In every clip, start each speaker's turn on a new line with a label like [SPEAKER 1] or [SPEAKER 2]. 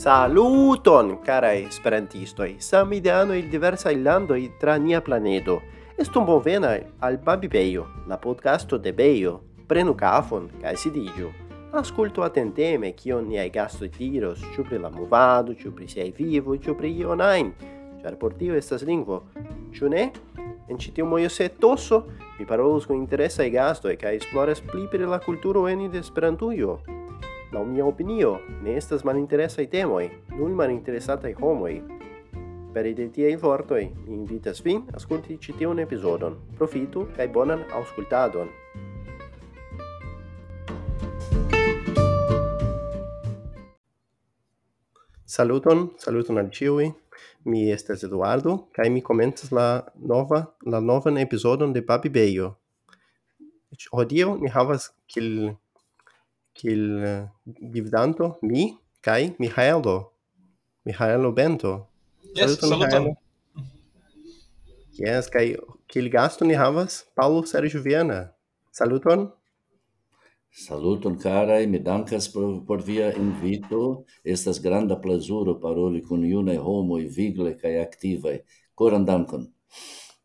[SPEAKER 1] Saluton, carai esperantistoi, samideano il diversa illando i tra nia planedo. Estum bonvena al Babibeio, la podcasto de Beio. Prenu cafon, cae sidigiu. Asculto attenteme cion niai gasto diros, ciu pri la movado, ciu pri sei vivo, ciu pri io online, char por estas lingvo, ciu ne? En citiu moio se tosso, mi parolos kun gasto e kaj esploras pli pri la kulturo eni de esperantuio, la mia opinio, ne estas malinteresai temoi, nun malinteresatai homoi. Per identiei vortoi, mi invitas fin ascolti citiun episodon. Profitu cae bonan auscultadon. Saluton, saluton al ciui. Mi estes Eduardo, cae mi comentas la nova, la novan episodon de Babi Beio. Hodio ni havas kil kil gvidanto eh, mi kai Mihailo Mihailo Bento.
[SPEAKER 2] Yes, saluton. saluton.
[SPEAKER 1] Yes, kai kil gasto ni havas Paulo Sergio Viana. Saluton.
[SPEAKER 3] Saluton carai, mi dankas por, por via invito. Estas granda plezuro paroli kun junaj homoj vigle kai aktivaj. Koran dankon.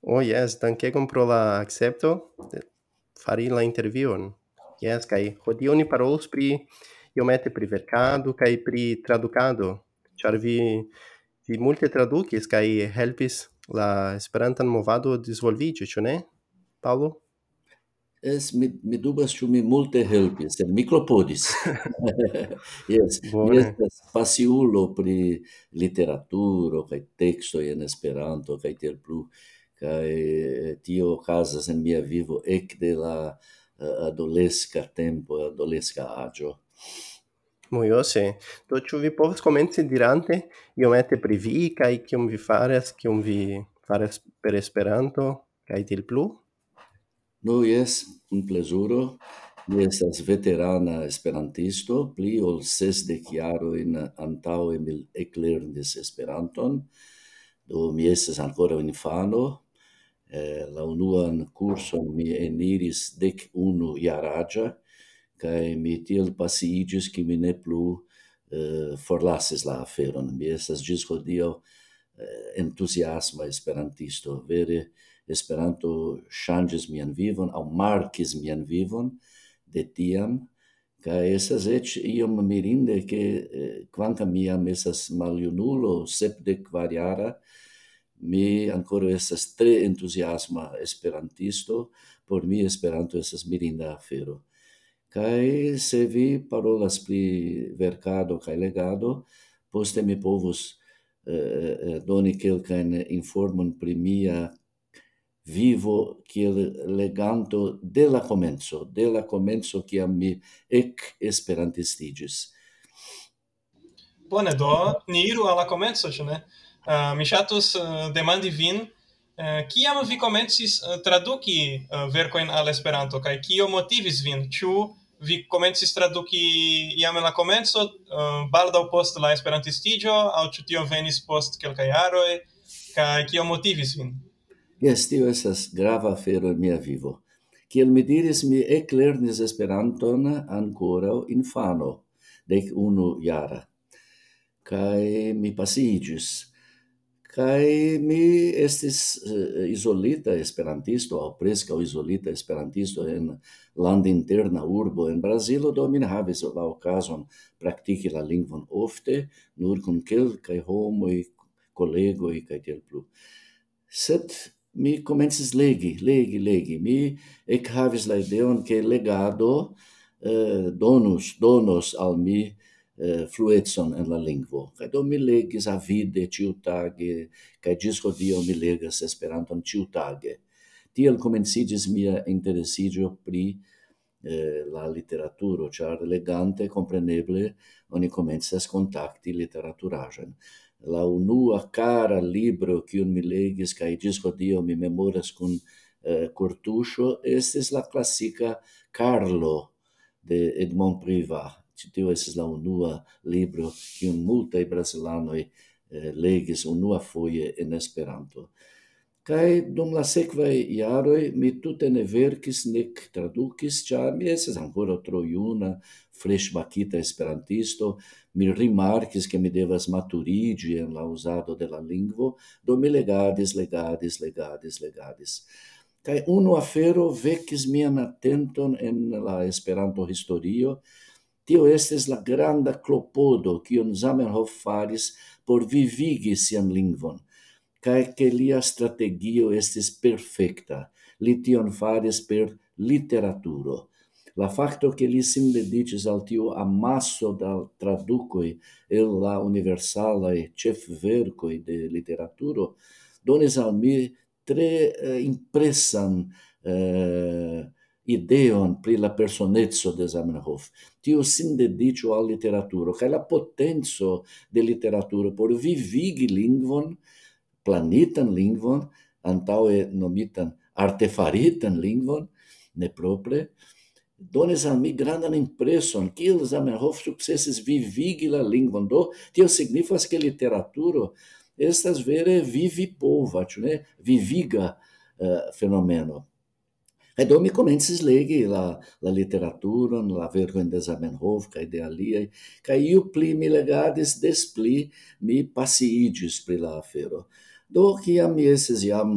[SPEAKER 1] Oh yes, dankegom pro la accepto fari la intervion. Yes, kai hodiaŭ ni parolos pri iomete pri verkado kai pri tradukado, char vi vi multe tradukis kai helpis la Esperantan movado disvolvigi, ĉu ne, Paulo?
[SPEAKER 3] Es mi mi dubas ĉu mi multe helpis, mi klopodis. yes, mi estas pasiulo pri literaturo kaj teksto en Esperanto kaj tiel plu kaj tio okazas en mia vivo ek de la adolesca tempo, adolesca agio.
[SPEAKER 1] Muiose, do ĉu vi povas komenci dirante iomete pri vi kaj kion vi faras, kion vi faras per Esperanto kaj til plu?
[SPEAKER 3] Nu jes, un plezuro. Mi estas veterana esperantisto, pli ol sesdek jarojn antaŭe mi eklernis Esperanton. Do mi estas ankoraŭ infano, eh, la unuan curson mi eniris dec unu iaragia, cae mi tiel pasiigis che mi ne plu eh, forlasis la aferon. Mi estas gis hodio eh, entusiasma esperantisto, vere Esperanto changis mian vivon, au marcis mian vivon de tiam, ca esas ec iom mirinde che eh, quanca miam esas maliunulo sepdec variara, Mi ancora estas tre entusiasma esperantisto, por mi Esperanto estas mirinda afero. Kai se vi parolas pri verkado kai legado, poste mi povus eh, eh, doni kelkajn informon pri mia vivo kiel leganto de la comenzo, de la comenzo kiam mi ec esperantistigis.
[SPEAKER 2] Bone, do, ni iru alla comenzo, ĉu ne? Uh, mi chatus uh, eh, demandi vin uh, kiam vi komencis uh, traduki uh, verkojn al Esperanto kaj kio motivis vin ĉu vi komencis traduki jam en la komenco uh, baldaŭ post la esperantistiĝo aŭ ĉu tio venis post kelkaj jaroj kaj kio motivis vin
[SPEAKER 3] Jes, tio estas grava afero en mia vivo. Kiel mi diris, mi eklernis Esperanton ankoraŭ infano, dek unu jara. Kaj mi pasigis kai mi estis eh, uh, isolita esperantisto au presca isolita esperantisto en land interna urbo en Brazilo do mi havis la okazon praktiki la lingvon ofte nur kun kelkaj homoj kolegoj kaj tiel plu. Sed mi komencis legi legi legi. Mi ek havis la ideon ke legado uh, donus donos al mi eh, fluetson en la lingvo. Kaj do mi legis avide ciutage, kaj gis hodio mi legas Esperanton ciutage. Tiel comencigis mia interesigio pri eh, la literaturo, char legante, compreneble, oni komencas contacti literaturagen. La unua cara libro kiun mi legis, kaj gis hodio mi memoras kun eh, Cortuscio, estes la classica Carlo de Edmond Privat, ci tio es la unua libro kiun multaj e eh, legis unuafoje in Esperanto. kai dum la sekvaj iaroi mi tutte ne verkis nek tradukis, ĉar mi estis ancora tro fresh freŝbakita esperantisto, mi rimarkis ke mi devas maturigi en la usado de la lingvo, do mi legadis, legadis, legadis, legadis. kai unu afero vekis mian atenton en la Esperanto historio, Tio estes la granda clopodo kion Zamenhof faris por vivigi sian lingvon, cae che lia strategio estes perfecta, li tion faris per literaturo. La facto che li sim dedicis al tiu amasso da traducoi el la universalae cef vercoi de literaturo, donis al mi tre eh, impressan eh, ideon pri la personezzo de Zamenhof. Tio sin dedicio al literaturo, cae la potenzo de literaturo por vivigi lingvon, planitan lingvon, antaue nomitan artefaritan lingvon, ne propre, dones al mi grandan impreson, kiel Zamenhof successis vivigi la lingvon, do tio signifas che literaturo estas vere vivi pova, ne? viviga uh, fenomeno. E do mi comences legi la, la literaturon, la vergoen de Zamenhof, cae de aliei, cae iu pli mi legadis, des pli mi passiigis pri la afero. Do, ciam mi eses iam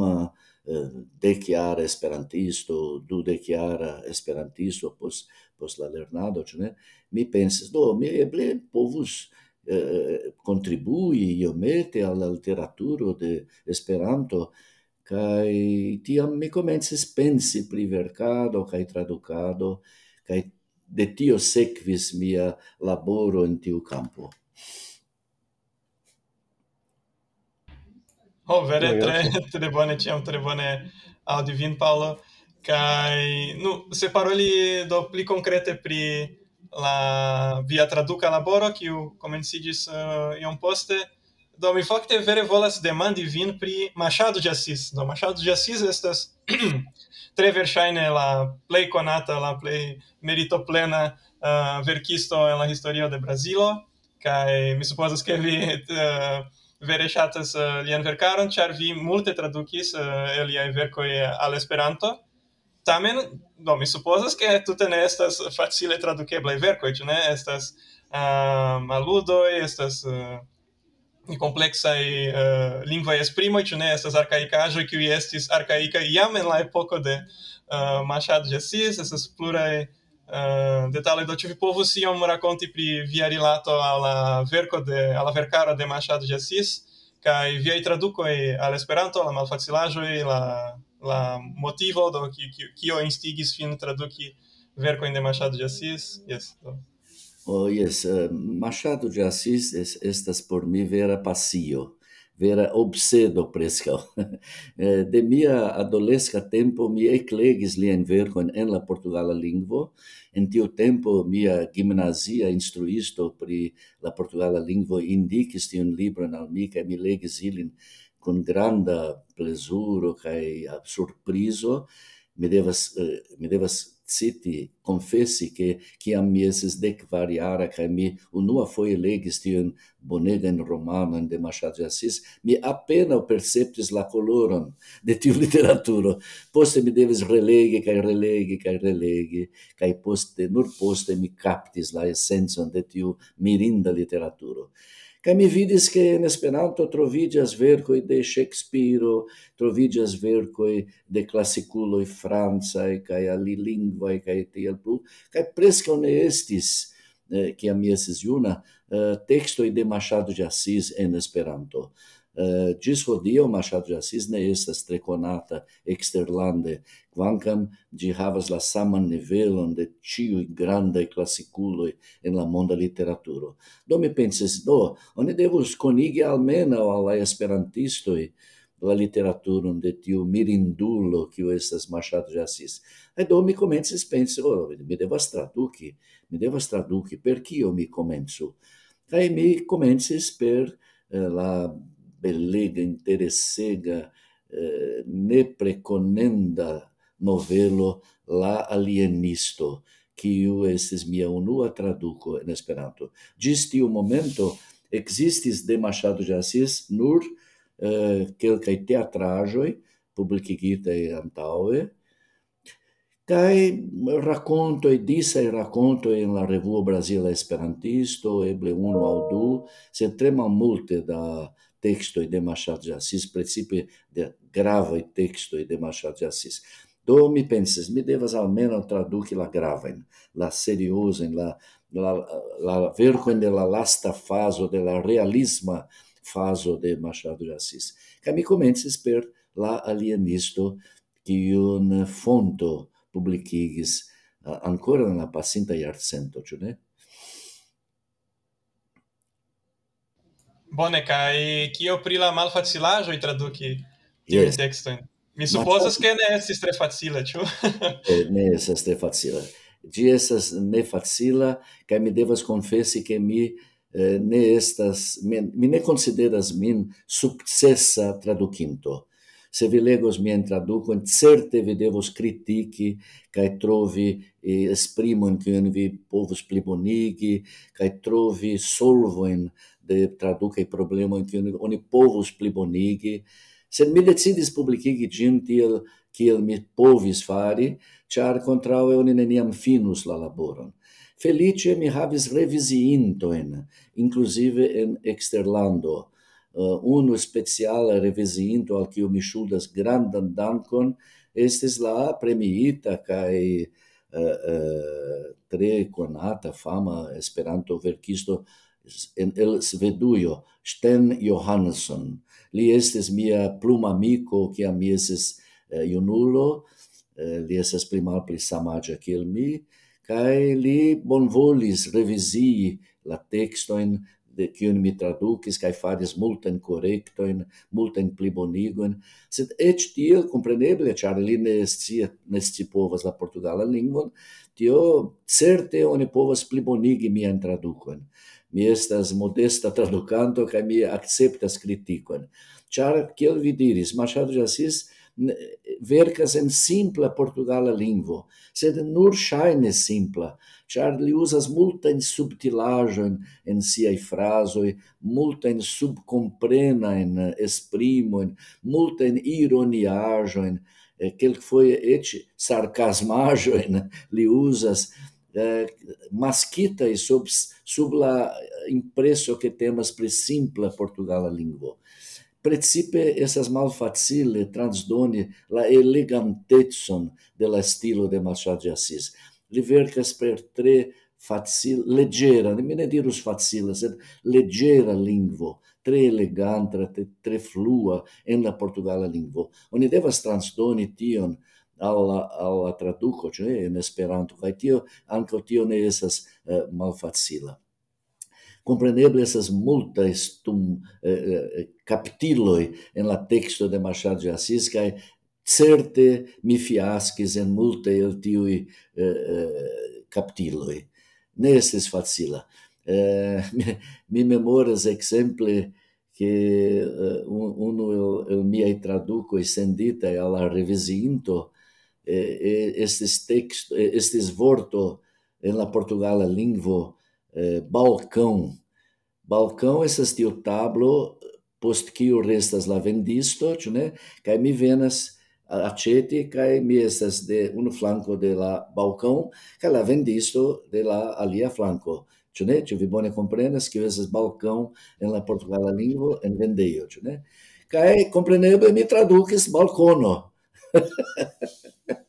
[SPEAKER 3] dechiara deciara esperantisto, du deciara esperantisto pos, pos la lernado, ne? mi pensis, do, mi eble povus eh, eh contribui iomete alla literaturo de Esperanto, Kai tiam mi comences pensi pri vercado kai traducado kai de tio sekvis mia laboro in tiu campo.
[SPEAKER 2] Ho, oh, vere, tre, tre bone ciam, tre bone audivin, Paolo. Kai, nu, se paroli do pli concrete pri la via traduca laboro, kiu comencigis uh, eh, iom poste, do mi fakte vere volas demandi vin pri Machado de Assis. Do Machado de Assis estas tre verŝajne la plej konata, la plej meritoplena uh, verkisto en la historio de Brazilo kaj mi supozas ke vi uh, vere ŝatas uh, lian verkaron ĉar vi multe tradukis uh, el liaj verkoj al Esperanto. Tamen, do mi supozas ke tute ne estas facile tradukeblaj verkoj, ĉu ne? Estas uh, maludoj, estas uh, complexai uh, eh, lingvai esprimoi, ĉu ne estas arkaikaĵoj kiuj estis arkaikaj jam en la epoko de uh, Machado de Assis, estas pluraj uh, detaloj do ĉu vi povus iom rakonti pri via rilato al la verko de al la verkaro de Machado de Assis kaj traduco e al Esperanto, la malfacilaĵoj, la la motivo do ki kio instigis fin traduki verco de Machado de Assis? Yes, do.
[SPEAKER 3] Oh, yes, uh, eh, Machado de Assis es, estas por mi vera pasio, vera obsedo presca. Eh, de mia adolesca tempo mi eclegis li en verco en la portugala lingvo, en tiu tempo mia gimnasia instruisto pri la portugala lingvo indicis tiun libron al mi, ca mi legis ilin con granda plesuro cae surpriso. mi devas, uh, mi devas citi, confessi che ciam mi esis dec variara che mi unua foie legis tion bonegen romanon de Machado de Assis, mi appena perceptis la coloron de tiu literaturo. Poste mi devis relegi, ca relegi, ca relegi, ca poste, nur poste mi captis la essenzon de tiu mirinda literaturo. Kaj mi vidis que em Esperanto trovidias vercoi de Shakespeare, trovidias vercoi de klasikuloj ali kaj e kaj tiel plu, kaj presca ne estis eh, kiam mi estis juna, eh, tekstoj de Machado de Assis en Esperanto. Eh, gis hodio Machado Assis ne estas tre conata exterlande, quancam gi havas la saman nivelon de ciui grandai classiculoi en la monda literaturo. Do mi pensis, do, oni devus conigi almenau alla esperantistoi la literaturon de tiu mirindulo kiu estas Machado de Assis. E do mi komencis pensi, oh, mi devas traduci, mi devas traduci, per kio mi comenzu? Kaj mi komencis per eh, la bellega, interessega, eh, ne preconenda novelo La Alienisto, kiu estis mia unua traduco en Esperanto. Gis tiu momento existis de Machado de Assis nur eh, quelcae teatrajoi, publicigite antaue, kai racconto e e racconto in la revue Brasile Esperantisto eble uno au du se trema multe da texto de Machado de Assis, precipe de o texto de Machado de Assis. Do mi pensas mi devas almenaŭ traduki la gravajn, la lá la, la, la verkojn de la lasta fazo, de la realisma fase de Machado de Assis. Kaj mi komencis per la alienisto, kiun fonto publikigis uh, ah, ankoraŭ en la pasinta jarcento, ĉu ne?
[SPEAKER 2] Bone, kai kio pri la malfacilaĵoj traduki tiujn yes. tekstojn? Mi supozas ke ne estis tre facile, ĉu?
[SPEAKER 3] Eh, ne estas tre facile. Ĝi estas ne facila, kaj mi devas konfesi ke mi eh, ne estas mi, mi ne konsideras min sukcesa tradukinto. Se vi legos mian tradukon, certe vi devos kritiki kaj trovi eh, esprimojn kiujn vi povus plibonigi kaj trovi solvojn de tradukaj problemoj, que oni povus plibonigi, se mi decidis publicigi gin tiel kiel mi povis fari, char kontraŭe oni neniam finus la laboron. Felice mi havis reviziintojn, inclusive en exterlando Uh, unu speciala revisiinto al kiu mi ŝuldas grandan dankon estis la premiita kaj uh, uh, tre konata fama Esperanto verkisto en el Svedujo, Sten Johansson. Li estis mia pluma amico, kia mi esis eh, junulo, eh, li estes pli mal pli samagia kiel mi, kai li bonvolis revizii la textoin de kiun mi traducis kaj faris multen correctoin, multen plibonigoin, sed ec tiel compreneble, char li ne sci, ne sti povas la portugala lingvon, tio certe oni povas plibonigi mian traducoin. mi estas modesta tradukanto kaj mi akceptas kritikon. Ĉar kiel vi diris, Machado de Assis verkas en simpla portugala lingvo, sed nur ŝajne simpla, ĉar li uzas multajn subtilaĵojn en siaj frazoj, multajn subkomprenajn esprimojn, multajn ironiaĵojn, eh, kelkfoje eĉ sarkasmaĵojn li uzas masquita e sub sub la impresso que temas pre simpla portugala lingvo principe esas mal facile transdoni la elegantetson de la stilo de Machado de Assis. Li vercas per tre facile, leggera, ne ne dirus facile, sed leggera lingvo, tre eleganta, tre, tre flua en la portugala lingvo. Oni devas transdoni tion alla alla traduco cioè in esperanto kai tio anche tio ne esas uh, malfacila. Compreneble essas multa stum eh, captiloi en la texto de Machado de Assis kai certe mi fiasques en multe el tiui eh, captiloi. Ne estes facila. Eh, mi, mi memoras exemple che uh, uno el, el miei traducoi sendita alla revisinto eh, estes texto estes vorto en la portugala lingvo eh, balcão. Balcão essas tio tablo post quio restas la vendisto, ne? Kaj mi venas aceti kaj mi estas de unu flanco de la balcão kaj la vendisto de la alia flanco. Ĉu ne? Ĉu vi bone komprenas kio estas balcão en la portugala lingvo en vendejo, ĉu ne? Kaj kompreneble mi tradukis.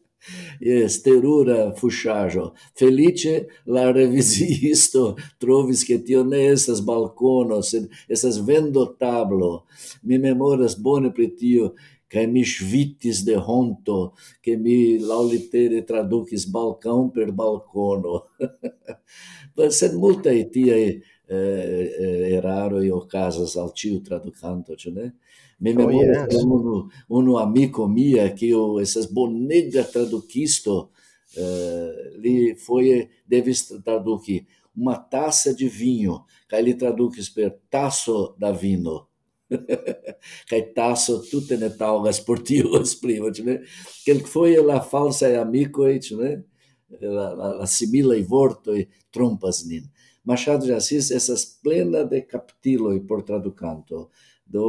[SPEAKER 3] Yes, terura fusciajo. Felice la revisiisto trovis che tio ne estas balcono, sed estas vendo tablo. Mi memoras bone pri tio, cae mi svitis de honto, che mi laulitere traducis balcão per balcono. sed multae tiae eh, eh eraroi ocasas al ciu traducanto, ce ne? Me memorias yes. um, um amigo meu que o, essas bonegas traduquisto eh, uh, ele foi deve traduzir uma taça de vinho, que ele traduz per taço da vinho. que taço tudo ne taugas portivas primas, né? Que foi ela falsa é amigo, né? La, la, la simila e vorto e trompas nin. Machado de Assis essas plena de captilo e por traducanto. do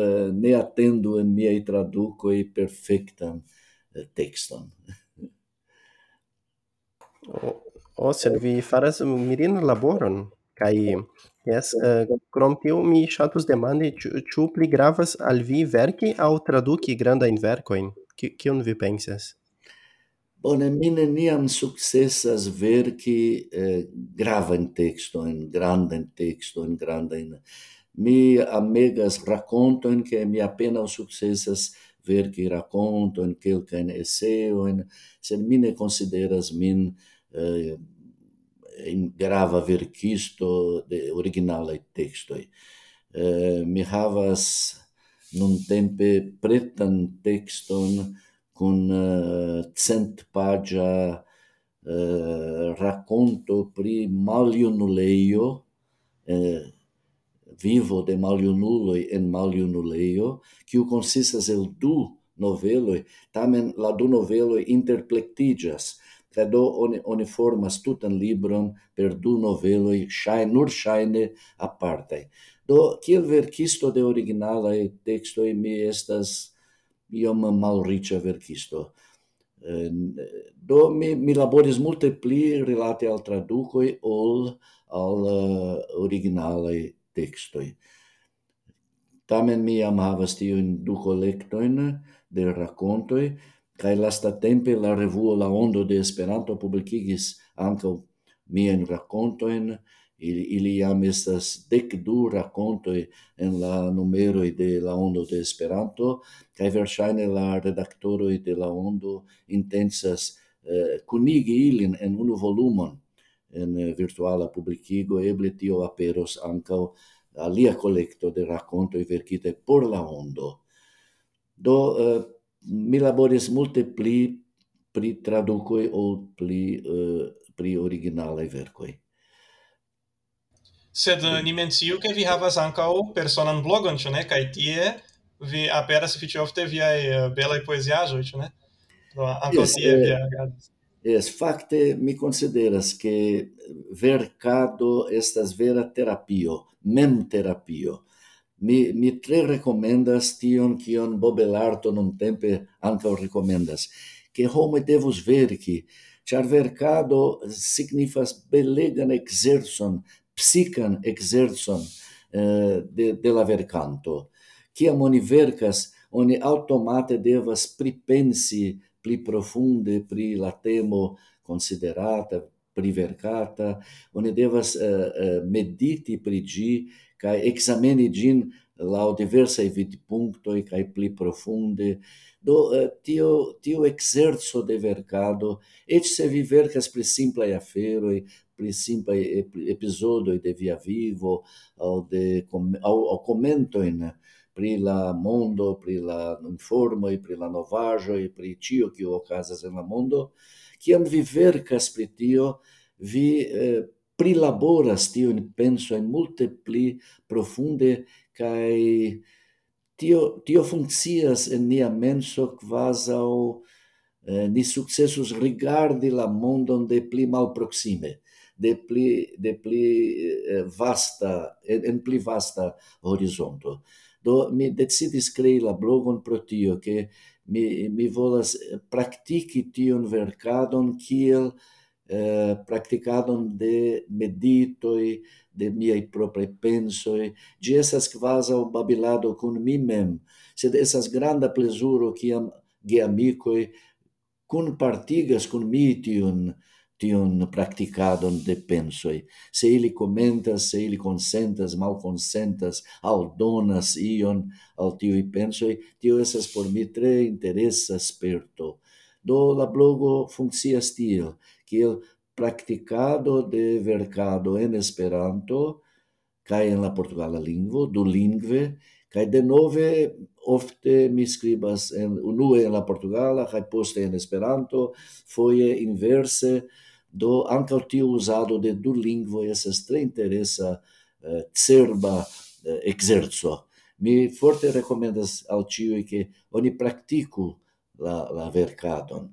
[SPEAKER 3] eh, ne atendu en traduco tradukoj perfektan eh, tekston.
[SPEAKER 1] o, o, se vi faras mirin laboron, kai yes eh, krom tio mi ŝatus demandi, ĉu, ĉu pli gravas al vi verki aŭ traduki grandajn verkojn? Kion vi pensas?
[SPEAKER 3] Bone, mi neniam successas verki eh, gravan textoin, grandan textoin, grandan mi amegas raconton che mi appena successas verki raconton, quelcaen esseoen, sed mi ne consideras min eh, in grava verkisto de originale textoi. Eh, mi havas nun tempe pretan texton con uh, eh, cent pagia uh, eh, racconto pri maliunuleio, eh, vivo de maliunuloi en maliunuleio, quiu consistas el du noveloi, tamen la du noveloi interplectigas, ca do oni, oni formas tutan libron per du noveloi, shai, nur shaine aparte. Do, kiel verkisto de originalae textoi mi estas iom malricia verkisto. Do, mi, mi laboris multe pli relate al traducoi ol al uh, originalae textoi. Tamen mi am havas tiun du collectoin de racontoi, cae lasta tempe la revuo La Ondo de Esperanto publicigis anco mien racontoin, ili, ili jam estas dec du racontoi en la numeroi de La Ondo de Esperanto, cae versaine la redaktoroi de La Ondo intensas eh, cunigi ilin en unu volumon, en eh, virtuala publicigo, eble tio aperos ankaŭ alia collecto de racconto e verkite por la ondo. Do uh, mi laboris multe pli pri tradukoj ol pli uh, pri originale verkoi
[SPEAKER 2] Sed ni menciu ke vi havas ankaŭ personan blogon, ĉu ne? Kaj tie vi aperas sufiĉe ofte viaj belaj poeziaĵoj, ĉu ne? Do ankaŭ yes, tie vi agadas.
[SPEAKER 3] Es facte mi consideras che vercado estas vera terapio, mem terapio. Mi mi tre recomendas tion kion Bobelarto non tempe anca recomendas, che homo devus verki, char vercado signifas belegan exerson, psican exerson eh, de, de la vercanto. Ciam oni vercas, oni automate devas pripensi pli profunde pri la temo considerata, privercata, oni devas uh, mediti pri gi kai exameni gin lau punto e kai pli profunde. Do uh, tio, tio exerzo de vercado, et se vi vercas pri simplai aferoi, pri simpla episodio de via vivo, au, de, com au, au commentoin, pri la mondo, pri la informoj, pri la novajo, pri ĉio kio okazas en la mondo, kiam vi verkas pri tio, vi eh, prilaboras tiujn pensojn multe pli profunde kai tio, tio funkcias en nia menso kvazaŭ eh, ni sukcesus rigardi la mondon de pli malproksime de pli de pli eh, vasta en, en pli vasta horizonto. Do mi decidis crei la blogon pro tio, che mi, mi volas praktiki tion verkadon kiel eh, praktikadon de meditoi, de miei propre pensoi, gi esas o babilado kun mi mem, sed esas granda plesuro kiam ge amicoi kun partigas kun mi tion, tion practicadon de pensoi. Se ili commentas, se ili consentas, malconsentas, aldonas ion al tiui pensoi, tio esas por mi tre interesa sperto. Do la blogo funccias tiel, kiel practicado de vercado en Esperanto, cae en la portugala lingvo, du lingve, cae de nove ofte mi scribas en, unue en la portugala, cae poste en Esperanto, foie inverse, do anca tio usado de du lingvo esas tre interesa uh, cerba uh, exerzo. Mi forte recomendas al ciui che oni practicu la, la vercadon.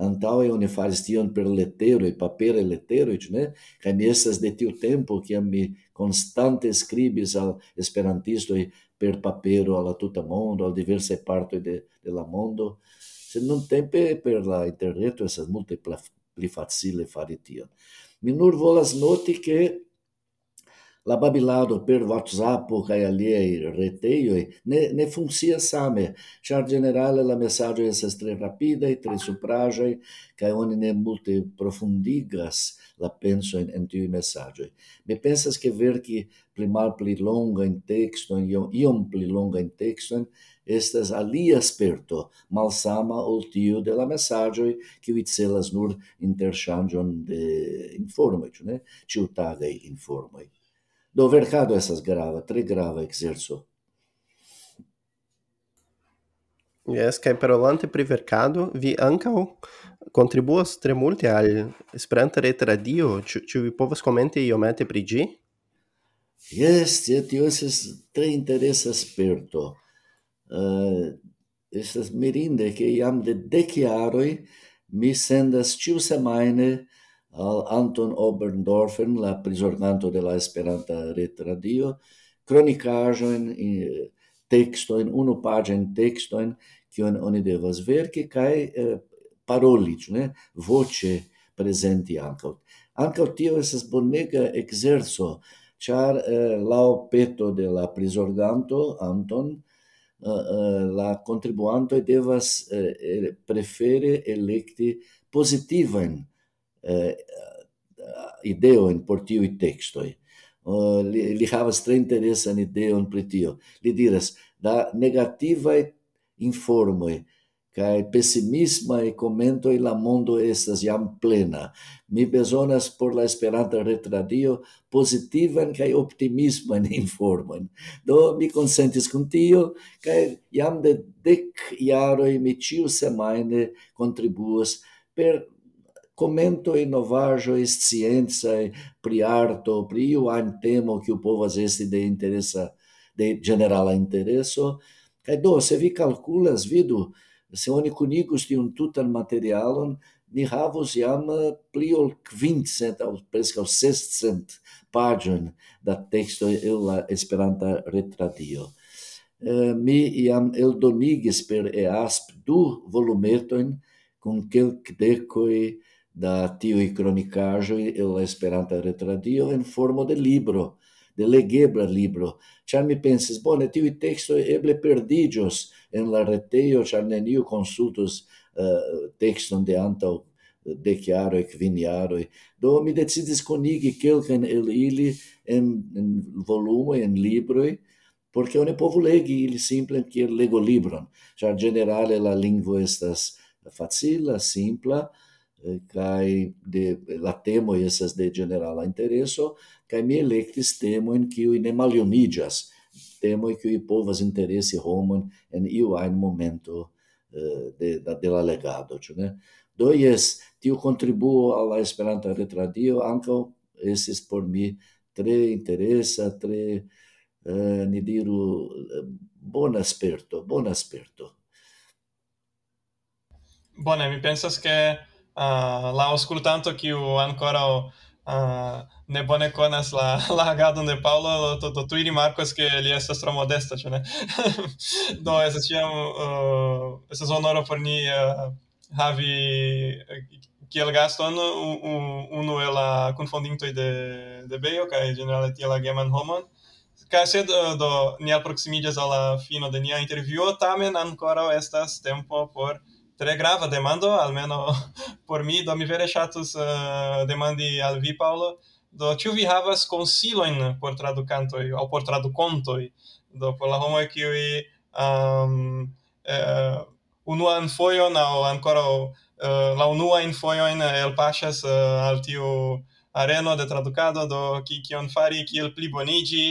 [SPEAKER 3] Antaue oni faris tion per lettero e papere lettero, ne? Kai mi estas de tiu tempo che mi constante scribis al esperantisto per papero alla tuta mondo, al diverse parti de, de la mondo. Se non tempe per la internet esas multe pli facile fare tion. Mi nur volas noti che la babilado per WhatsApp kai aliei retejoj ne ne funkcias same, Char generale la mesaĝoj estas tre e tre supraje kai oni ne multe profundigas la pensojn en tiu messaggio. Me pensas che ver ki pli mal pli longa in texto, iom, iom pli longa in texto, estas alia sperto, malsama ol tio de la messagioi, vi celas nur interchangion de informoi, ĉu ne? tagai informoi. Do verkado esas grava, tre grava exerso.
[SPEAKER 1] Yes, kai parolante pri verkado, vi ankaŭ contribuas tre multe al Esperanto retradio, ĉu ĉu vi povas komenti iomete pri ĝi?
[SPEAKER 3] Yes, tio estas tre interesa sperto uh, estas mirinde che iam de dec jaroi mi sendas ciu semaine al Anton Oberndorfen, la prisorganto de la Esperanta Retradio, cronicajoin, textoin, unu pagen textoin, kion oni devas verki, kai eh, parolic, ne, voce presenti ancaut. Ancaut tio esas bonega exerso, char eh, lao peto de la prisorganto, Anton, Eh, la e devas eh, eh, prefere elekti pozitivajn ideojn por tiuj tekstoj. Li, li havas tre interesan ideon pri tio. Li diras, da negativa informoj cae e comento la mondo estas jam plena. Mi besonas por la Esperanta retradio pozitivan kaj optimisman informa Do mi consentis kun tio kaj jam de dec e mi tio semana, contribuas, per comento e novajo scienza pri arto pri temo que o povo povas de interesa de generala intereso kaj do se vi calculas, vidu Se oni kunigus tiun tutan materialon, ni havus jam eh, pli ol kvincent aŭ preskaŭ sescent paĝojn da tekstoj el la Esperanta retradio. Eh, mi jam eldonigis per EASP du volumetojn kun kelkdekoj da tiuj kronikaĵoj el la Esperanta retradio en formo de libro, de legebra libro, char mi pensis, bone, tiui texto eble perdigios en la reteio, char neniu consultus uh, eh, texton de antau deciaro e quiniaro. Do mi decidis conigi quelcan el ili en, en volume en libroi, porque oni povo legi ili simple kiel lego libron, char generale la lingvo estas facila, simpla, eh, kai de la temo esas de generala intereso, kai mi electis temoin quiui ne malionigas, temoi quiui povas interesse Roman en iu ein momento uh, de, da, de la legado, ĉu ne? Do jes, tiu contribuo alla Esperanta Retradio ankaŭ estis por mi tre interesa, tre, uh, ni diru, eh, bon aspetto bon aspetto
[SPEAKER 2] Bone, mi pensas che uh, la auscultanto kiu ancora uh, ne bone conas la la agadon de Paulo to do tui rimarcos che li estas tro modesta ĉu ne? Do es ĉiam uh, estas honoro por ni uh, havi uh, kiel gaston unu el la kunfondintoj de de Bejo kaj ĝenerale tiel Geman homon. Kaj sed uh, do ni alproksimiĝas al la fino de nia intervjuo, tamen ankoraŭ estas tempo por tre grava demando, almeno por mi, do mi vere chatus uh, eh, demandi al vi, Paolo, do ĉu vi havas konsilojn por tradukantoj aŭ por tradukontoj, do por la homoj kiuj um, uh, unuan fojon aŭ ankoraŭ uh, la unuajn fojojn elpaŝas uh, al tiu areno de tradukado, do ki kion fari, kiel pliboniĝi,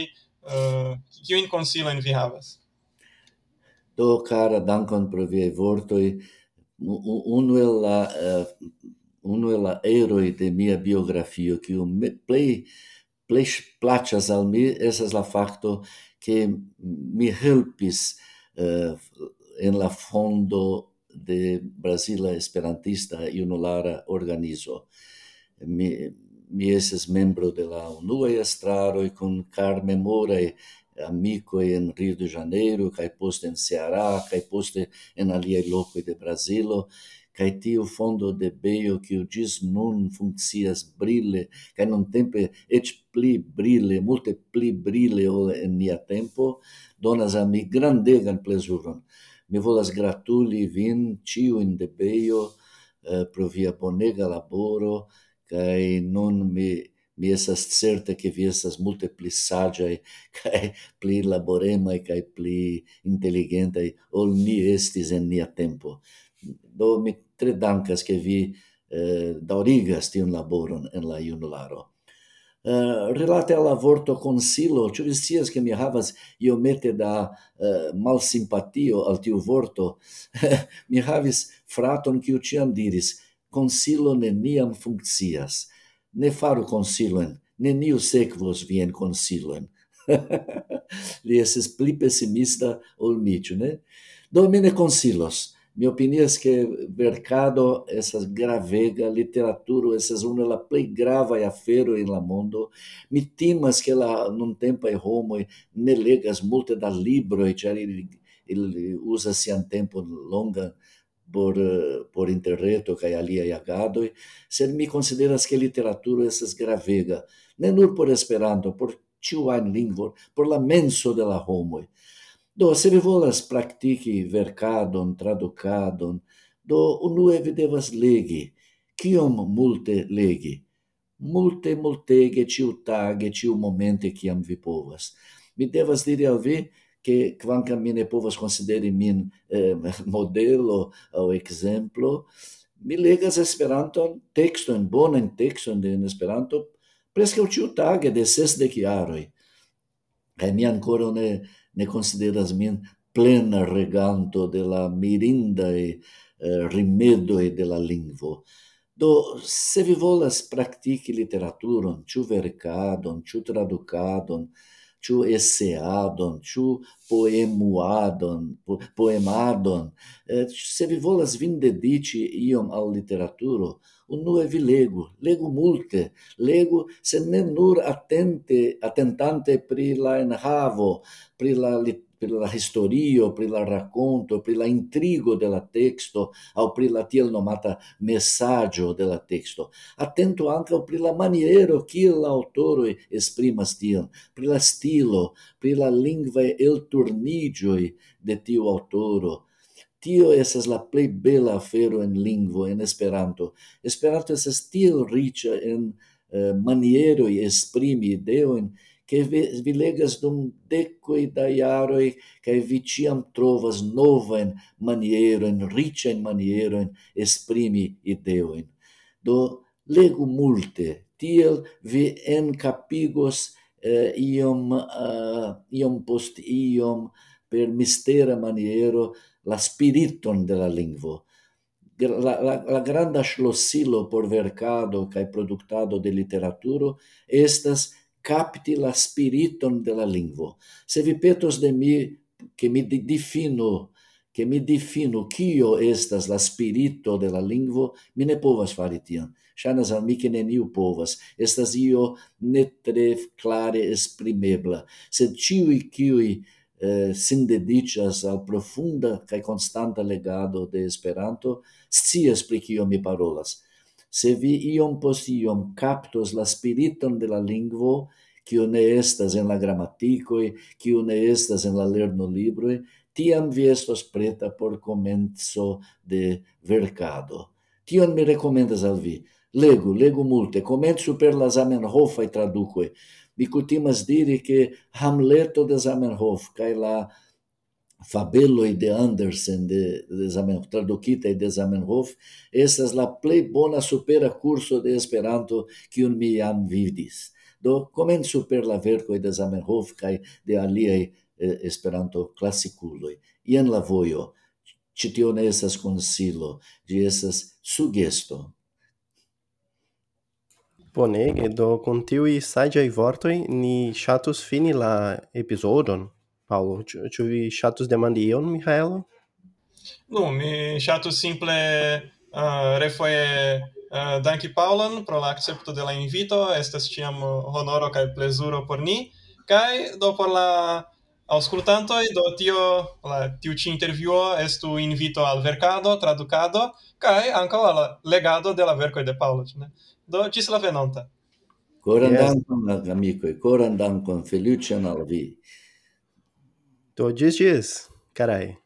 [SPEAKER 2] uh, kiujn konsilojn vi havas?
[SPEAKER 3] Do, cara, dankon pro viaj vortoj uno el la eh, uno el la eroi de mia biografio che me play play placas al mi esas la facto che mi helpis uh, en la fondo de Brasila Esperantista Junulara Organizo. Mi, mi esses membro de la unua estraro e con carmemorae amico en Rio de Janeiro, kai poste en Ceará, kai poste en aliai loco de Brasilo, kai tiu fondo de beio que o dis nun funccias brille, kai non tempe et pli brille, multe pli brille ol en nia tempo, donas a mi grandegan plesuron. Mi volas gratuli vin ciu in de beio eh, pro bonega laboro, kai non mi mi esas certa che vi esas multe pli sagiae cae pli laboremae cae pli intelligentae ol ni estis en nia tempo. Do mi tre dankas che vi eh, daurigas tiun laboron en la junularo. Uh, relate al avorto consilo, ĉu vi scias ke mi havas iomete da uh, malsimpatio al tiu vorto? mi havis fraton kiu ĉiam diris: "Konsilo neniam funccias, ne faru konsilojn, neniu sekvos viajn konsilojn. Li estis pli pessimista ol mi, ĉu ne? Do mi ne konsilos. Mi opinias que mercado, essas gravega, literatura, essas uma la play grava e afero em la mondo, mi timas que la num tempo e homo ne legas multe da libro e cari ele usa se um tempo longa por por interreto kai alia agado se mi consideras que literatura esas gravega ne nur por esperanto por ciu ein lingvo por la menso de la homo do se vi volas praktiki verkadon traducadon do unu evi devas legi. Kiom multe legi? Multe multege ciu tage ciu momente kiam vi povas. Mi devas diri al vi che quancam mi ne povas consideri min eh, modelo o exemplo, mi legas Esperanton, bona bonan texto de Esperanto, presque ciu tage de ses de chiaroi. E mi ancora ne, ne consideras min plena reganto de la e eh, e de la lingvo. Do, se vi volas praktiki literaturon, ciu vercadon, ciu traducadon, ciu esseadon, ciu poemuadon, po, poemadon. Eh, se vi volas vin dedici iom al literaturo, unue vi legu, legu multe, legu se ne nur atente, atentante pri la enhavo, pri la literaturo, pri la historio, pri la racconto, pri la intrigo de la texto, au pri la tiel nomata messaggio de la texto. Atento anche pri la maniero kiel la autoroi esprimas tion, pri la stilo, pri la lingvae elturnigioi de tiu autoro, Tio esas la plei bela afero en lingvo, en Esperanto. Esperanto esas tiel riĉa en eh, manieroj esprimi ideoin, che vi legas dum decoi da iaroi che vi ciam trovas novain manieroin, ricain manieroin esprimi ideoin. Do legu multe, tiel vi encapigos eh, iom, eh, iom post iom per mistera maniero la spiriton de la lingvo. la, la, la granda schlossilo por vercado cae productado de literaturo estas capti la spiriton de la lingvo. Se vi petos de mi, che mi defino, che mi defino kio estas la spirito de la lingvo, mi ne povas fari tion. Ŝajnas al mi ne neniu povas. Estas io ne tre clare esprimebla. Sed ciui kiuj eh, sin dedicas al profunda cae constanta legado de Esperanto scias pri kio mi parolas se vi iom post iom captos la spiriton de la lingvo, quio ne estas en la grammaticoi, quio ne estas en la lerno libroi, tiam vi estos preta por comenzo de vercado. Tion mi recomendas al vi. Legu, legu multe, Comenzo per la Zamenhofai traducoi. Mi cutimas diri che Hamleto de Zamenhof, cae la fabelo de Andersen de, de Zamenhof, traducita de Zamenhof, estas la plej bona supera curso de Esperanto kiun mi jam vidis. Do komencu per la verkoj de Zamenhof kaj de aliaj eh, Esperanto klasikuloj. Jen la vojo. Ĉi tio ne estas konsilo, ĝi estas sugesto.
[SPEAKER 1] Bonege, do con tiui saĝaj vortoi ni chatus fini la episodon. Paulo. Ĉu vi ŝatus demandi ion, Mihaelo?
[SPEAKER 2] Nu, mi ŝatus simple uh, refoje uh, danki Paulon pro la akcepto de la invito. Estas ĉiam uh, honoro kaj plezuro por ni. Kaj do por la e do tio, la tiu ci intervjuo estu invito al vercado traducado kai anca al legado de la de Paulo, ne? Do ĝis la venonta.
[SPEAKER 3] Coran yes. dankon, amicoi, coran dankon, felice al vi.
[SPEAKER 1] Tô diz, dias, caralho.